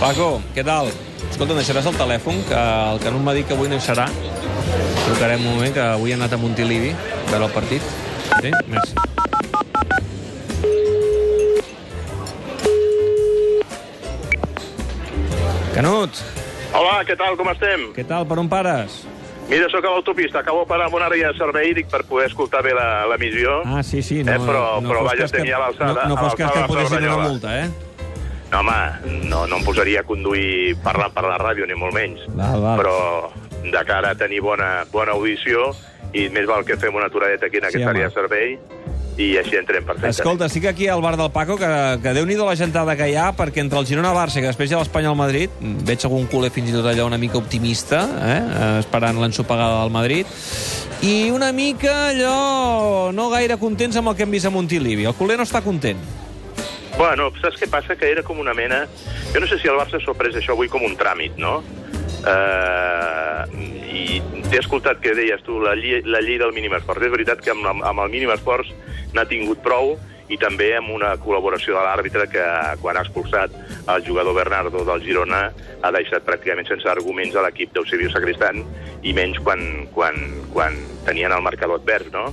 Paco, què tal? Escolta, deixaràs el telèfon, que el Canut m'ha dit que avui no hi serà. Trucarem un moment, que avui ha anat a Montilivi a veure el partit. Sí? Merci. Canut, Hola, què tal, com estem? què tal, per on pares? Mira, sóc a l'autopista, acabo de parar amb una àrea de servei dic, per poder escoltar bé l'emissió. Ah, sí, sí. No, Eh, però- però fos vaja, tenia l'alçada- No, no fos cas que et posessin una multa, eh? No, home, no, no em posaria a conduir parlant per la ràdio, ni molt menys. Val, val. Però de cara a tenir bona, bona audició, i més val que fem una aturadeta aquí en Sí, aquesta àrea de servei, i així entrem perfectament. Escolta, estic aquí al bar del Paco, que, que déu-n'hi-do la gentada que hi ha, perquè entre el Girona-Barça i que després hi ha l'Espanyol-Madrid, veig algun culer fins i tot allò una mica optimista, eh, esperant l'ensopegada del Madrid, i una mica allò no gaire contents amb el que hem vist a Montilivi. El culer no està content. Bueno, saps què passa? Que era com una mena... Jo no sé si el Barça s'ho ha pres això avui com un tràmit, no? Uh, I t'he escoltat que deies tu la llei, la llei del mínim esforç. És veritat que amb, amb el mínim esforç n'ha tingut prou i també amb una col·laboració de l'àrbitre que quan ha expulsat el jugador Bernardo del Girona ha deixat pràcticament sense arguments a l'equip d'Eusebio Sacristan i menys quan, quan, quan tenien el marcador advers, no?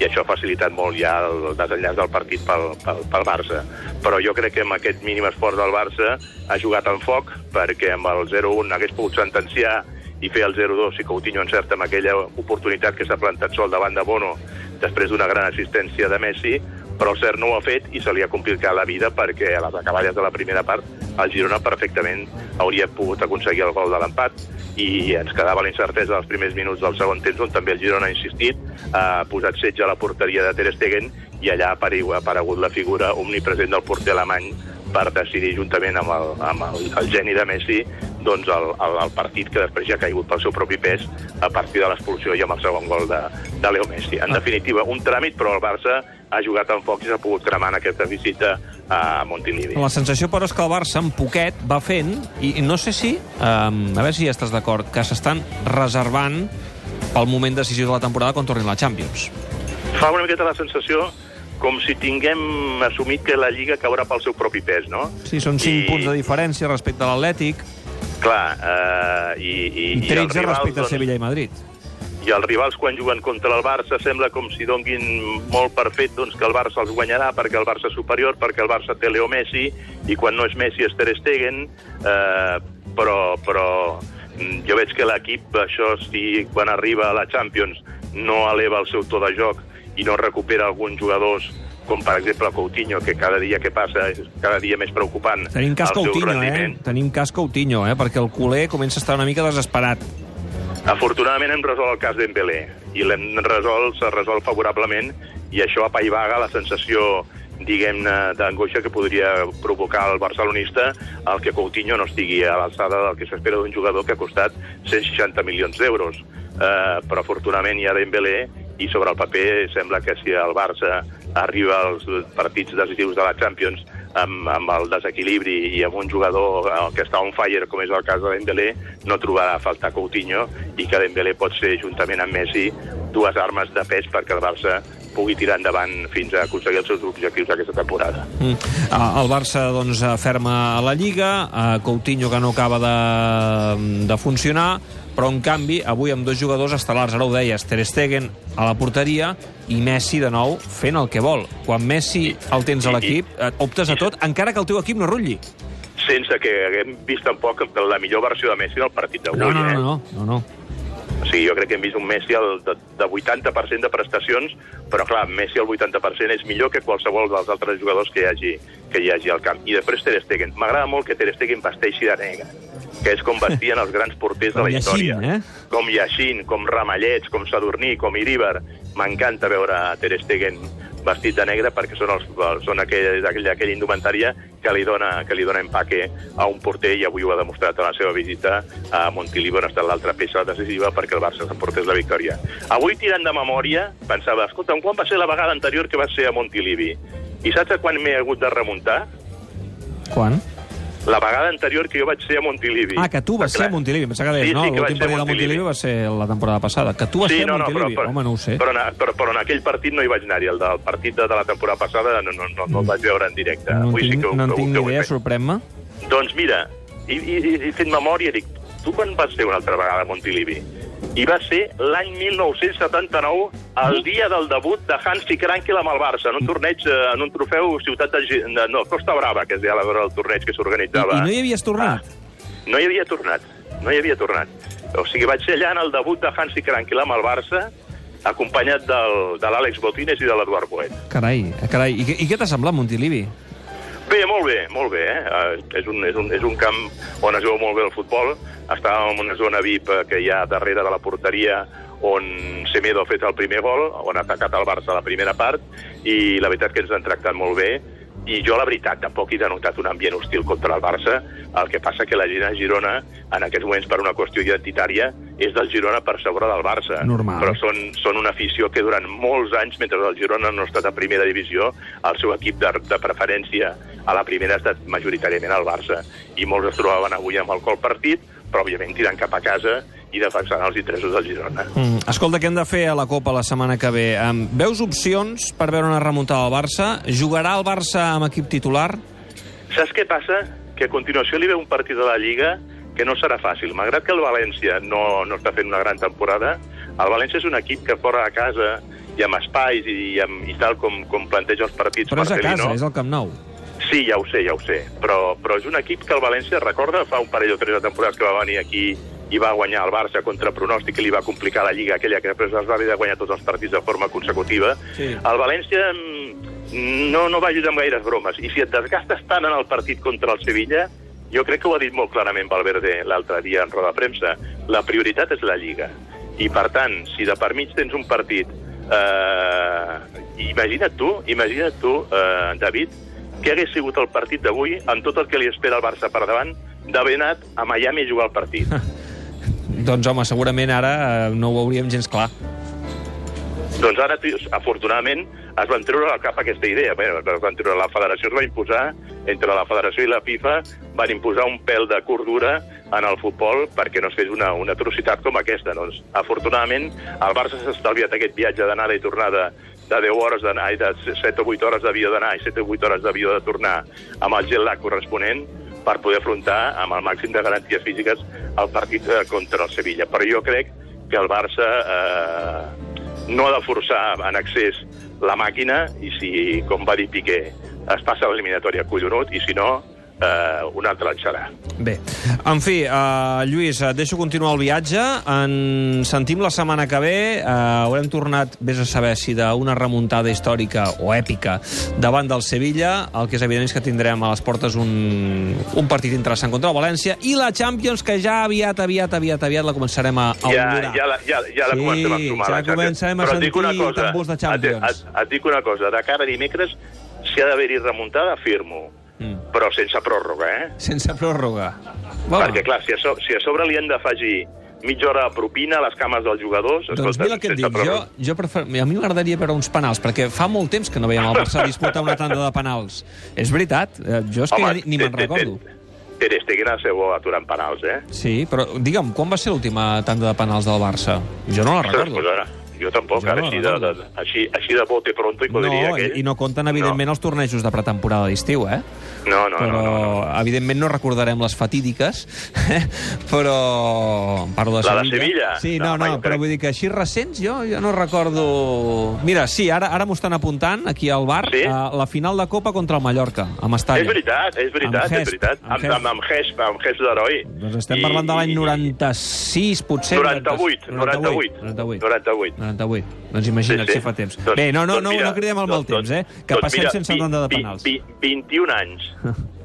I això ha facilitat molt ja el desenllaç del partit pel, pel, pel Barça. Però jo crec que amb aquest mínim esforç del Barça ha jugat en foc, perquè amb el 0-1 hagués pogut sentenciar i fer el 0-2 si Coutinho encerta amb aquella oportunitat que s'ha plantat sol davant de Bono després d'una gran assistència de Messi, però el cert no ho ha fet i se li ha complicat la vida perquè a les acaballes de la primera part el Girona perfectament hauria pogut aconseguir el gol de l'empat i ens quedava la incertesa dels primers minuts del segon temps on també el Girona ha insistit, ha posat setge a la porteria de Ter Stegen i allà ha aparegut, la figura omnipresent del porter alemany per decidir juntament amb el, amb el, el geni de Messi doncs el, el, el partit que després ja ha caigut pel seu propi pes a partir de l'expulsió i amb el segon gol de, de Leo Messi. En definitiva, un tràmit, però el Barça ha jugat amb foc i s'ha pogut cremar en aquesta visita a Montilivi. La sensació, però, és que el Barça, en poquet, va fent, i i no sé si, um, a veure si ja estàs d'acord, que s'estan reservant pel moment decisiu de la temporada quan tornin la Champions. Fa una miqueta la sensació com si tinguem assumit que la Lliga caurà pel seu propi pes, no? Sí, són 5 I- punts de diferència respecte a l'Atlètic Clar, eh, i, i, i 13 els rivals, respecte a doncs, Sevilla i Madrid. i els rivals quan juguen contra el Barça sembla com si donguin molt per fet doncs, que el Barça els guanyarà perquè el Barça és superior, perquè el Barça té Leo Messi i quan no és Messi és Ter Stegen eh, però, però mm, jo veig que l'equip, això si quan arriba a la Champions no eleva el seu to de joc i no recupera alguns jugadors com per exemple Coutinho, que cada dia que passa és cada dia més preocupant Tenim cas Coutinho, eh? Tenim cas Coutinho, eh? Perquè el culer comença a estar una mica desesperat. Afortunadament hem resolt el cas Dembélé i l'hem resolt, s'ha resolt favorablement i això apaivaga la sensació diguem-ne, d'angoixa que podria provocar el barcelonista el que Coutinho no estigui a l'alçada del que s'espera d'un jugador que ha costat 160 milions d'euros. Eh, però afortunadament hi ha Dembélé i sobre el paper sembla que si el Barça arriba als partits decisius de la Champions amb, amb el desequilibri i amb un jugador eh, que està on fire, com és el cas de Dembélé, no trobarà a faltar Coutinho i que Dembélé pot ser, juntament amb Messi, dues armes de pes perquè el Barça pugui tirar endavant fins a aconseguir els seus objectius aquesta temporada. Mm. Ah, El Barça doncs, ferma a la Lliga, a Coutinho que no acaba de, de funcionar, però en canvi avui amb dos jugadors estel·lars, ara ho deies, Ter Stegen a la porteria i Messi de nou fent el que vol. Quan Messi el tens a l'equip, optes a tot, encara que el teu equip no rutlli. Sense que haguem vist tampoc la millor versió de Messi del partit d'avui. No, no, eh? no, no, no, no. O sigui, jo crec que hem vist un Messi al, de, de 80% de prestacions, però clar, Messi al 80% és millor que qualsevol dels altres jugadors que hi hagi, que hi hagi al camp. I després Ter Stegen. M'agrada molt que Ter Stegen vesteixi de negre, que és com vestien els grans porters de la història. Yashin, eh? Com Yashin, com Ramallets, com Sadurní, com Iríbar. M'encanta veure Ter Stegen vestit de negre perquè són, els, són aquell, aquell, aquella indumentària que li, dona, que li dona empaque a un porter i avui ho ha demostrat a la seva visita a Montilivi on ha estat l'altra peça decisiva perquè el Barça s'emportés la victòria. Avui, tirant de memòria, pensava, escolta, quan va ser la vegada anterior que va ser a Montilivi? I saps a quan m'he hagut de remuntar? Quan? La vegada anterior que jo vaig ser a Montilivi. Ah, que tu vas ser a Montilivi. Pensava que deies, Sí, no, sí, vaig l'últim partit de Montilivi. Va ser la temporada passada. Que tu vas ser a Montilivi. Home, no ho sé. Però, però, però en aquell partit no hi vaig anar-hi. El del partit de, de la temporada passada no, no, no, no el vaig veure en directe. no Avui tinc, sí que, ho- no en tinc ni idea, sorprèn-me. Doncs mira, i, i, i fent memòria, dic, tu quan vas ser una altra vegada a Montilivi? I va ser l'any 1979, el dia del debut de Hansi Krankel amb el Barça, en un torneig, eh, en un trofeu Ciutat de... De no, Costa Brava, que es deia el torneig que I, s'organitzava. I no hi havies tornat? No hi havia tornat, no hi havia tornat. O sigui, vaig ser allà en el debut de Hansi Krankel amb el Barça, acompanyat del, de l'Àlex Botines i de l'Eduard Boet. Carai, carai. I, i què t'ha semblat, Montilivi? Bé, molt bé, molt bé. Eh? Eh, És, un, és, un, és un camp on es veu molt bé el futbol. Estàvem en una zona VIP que hi ha darrere de la porteria on Semedo ha fet el primer gol, on ha atacat el Barça a la primera part, i la veritat que ens han tractat molt bé. I jo, la veritat, tampoc he denotat un ambient hostil contra el Barça. El que passa que la gent a Girona, en aquests moments, per una qüestió identitària, és del Girona per sobre del Barça. Normal. Però són, són una afició que durant molts anys, mentre el Girona no ha estat a primera divisió, el seu equip de, de preferència a la primera ha estat majoritàriament el Barça. I molts es trobaven avui amb el col partit, però òbviament tirant cap a casa i defensant els interessos del Girona. Mm. Escolta, què hem de fer a la Copa la setmana que ve? Um, veus opcions per veure una remuntada del Barça? Jugarà el Barça amb equip titular? Saps què passa? Que a continuació li ve un partit de la Lliga que no serà fàcil. Malgrat que el València no, no està fent una gran temporada, el València és un equip que fora a casa i amb espais i, amb, i tal com, com planteja els partits Però és a casa, és al Camp Nou. Sí, ja ho sé, ja ho sé. Però, però és un equip que el València recorda fa un parell o tres de temporades que va venir aquí i va guanyar el Barça contra pronòstic i li va complicar la Lliga aquella que després es va haver de guanyar tots els partits de forma consecutiva. Sí. El València mm, no, no va ajudar amb gaires bromes. I si et desgastes tant en el partit contra el Sevilla, jo crec que ho ha dit molt clarament Valverde l'altre dia en roda de premsa, la prioritat és la Lliga. I, per tant, si de per mig tens un partit... Eh, imagina't tu, imagina't tu, eh, David, què hagués sigut el partit d'avui amb tot el que li espera al Barça per davant d'haver anat a Miami a jugar el partit. Doncs, home, segurament ara eh, no ho veuríem gens clar. doncs ara, afortunadament, es van treure al cap aquesta idea. Bé, es van treure, la federació es va imposar, entre la federació i la FIFA, van imposar un pèl de cordura en el futbol perquè no es fes una, una atrocitat com aquesta. Doncs, afortunadament, el Barça s'ha estalviat aquest viatge d'anada i tornada de 10 hores d'anar de 7 o 8 hores d'avió d'anar i 7 o 8 hores d'avió de tornar amb el jet lag corresponent per poder afrontar amb el màxim de garanties físiques el partit eh, contra el Sevilla. Però jo crec que el Barça eh, no ha de forçar en excés la màquina i si, com va dir Piqué, es passa l'eliminatòria collonut i si no, eh, un altre en serà. Bé, en fi, uh, Lluís, et deixo continuar el viatge. En sentim la setmana que ve. Uh, haurem tornat, vés a saber si d'una remuntada històrica o èpica davant del Sevilla. El que és evident és que tindrem a les portes un, un partit interessant contra el València i la Champions, que ja aviat, aviat, aviat, aviat la començarem a, a Ja, ja, la, ja, ja la Sí, comencem a sumar. ja la comencem a Però dic una sentir cosa, tambors de Champions. Et, et, et dic una cosa, de cara a dimecres, si ha d'haver-hi remuntada, firmo. Mm. Però sense pròrroga, eh? Sense pròrroga. Perquè, clar, si a, so, si a sobre li han d'afegir mitja hora de propina a les cames dels jugadors... Doncs mira el que et dic, jo, pròrroga. jo prefer... a mi m'agradaria veure uns penals, perquè fa molt temps que no veiem el Barça disputar una tanda de penals. És veritat, eh, jo és que ja ni, ni me'n recordo. Ter Stegen ha ser bo aturant penals, eh? Sí, però digue'm, quan va ser l'última tanda de penals del Barça? Jo no la recordo. pues ara, jo tampoc, Jo ara no així, de, de, així, així de bote pronto i No, podria i, aquell. i no compten, evidentment, els tornejos de pretemporada d'estiu, eh? No, no, però, no, no, no. evidentment, no recordarem les fatídiques, eh? però... Parlo de La de Sevilla. Sevilla? Sí, no, No, no, però crec- vull dir que així recents jo, jo no recordo... Mira, sí, ara ara m'ho estan apuntant, aquí al bar, Sí? a la final de Copa contra el Mallorca, a Mestalla. És veritat, és veritat, Amb és veritat. amb Amb, amb, amb Hesp, amb Hesp d'heroi. Doncs estem I- parlant de l'any i- 96, potser. 98, 98. 98. 98. 98. Doncs imagina't Sí, sí. si fa temps. Doncs- Bé, no, no, doncs no, mira, no cridem al mal doncs- temps, eh? Que doncs passem mira, sense vi- tanda de vi- penals. vi- 21 anys.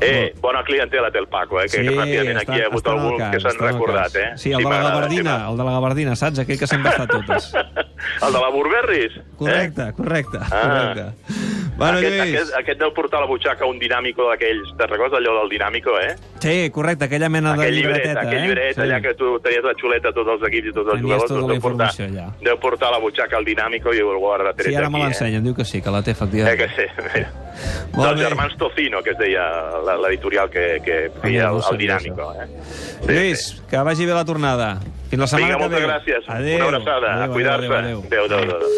Eh, bona clientela té el Paco, eh, que Sí, ràpidament aquí hi ha hagut estan al algun cas, que s'han recordat, eh? Sí, el de la gabardina, el de la gabardina, saps? Aquell que se'n va estar totes. el de la Burberris? Correcte, correcte, Ah. correcte. Bueno, aquest, Lluís. aquest, aquest deu portar a la butxaca un dinàmico d'aquells. Te'n recordes allò del dinàmico, eh? Sí, correcte, aquella mena de aquell llibret, llibreteta, aquell eh? llibret Sí. allà que tu tenies la xuleta a tots els equips i tots els Tenies jugadors. tota doncs la deu portar, allà. deu portar a la butxaca el dinàmico i el guarda tret Sí, ara me aquí, l'ensenya, em diu que sí, que la té, Eh? eh que efectivament. sí, mira. Molt Dels bé. germans Tocino, que es deia la- l'editorial que, que feia el, el dinàmico. Eh? Sí, sí. Lluís, que vagi bé la tornada. Fins la setmana Vinga, que ve. moltes gràcies. Adéu. Una abraçada. Adéu, a cuidar-se. adéu, adéu, adéu. Adéu, adéu, adéu.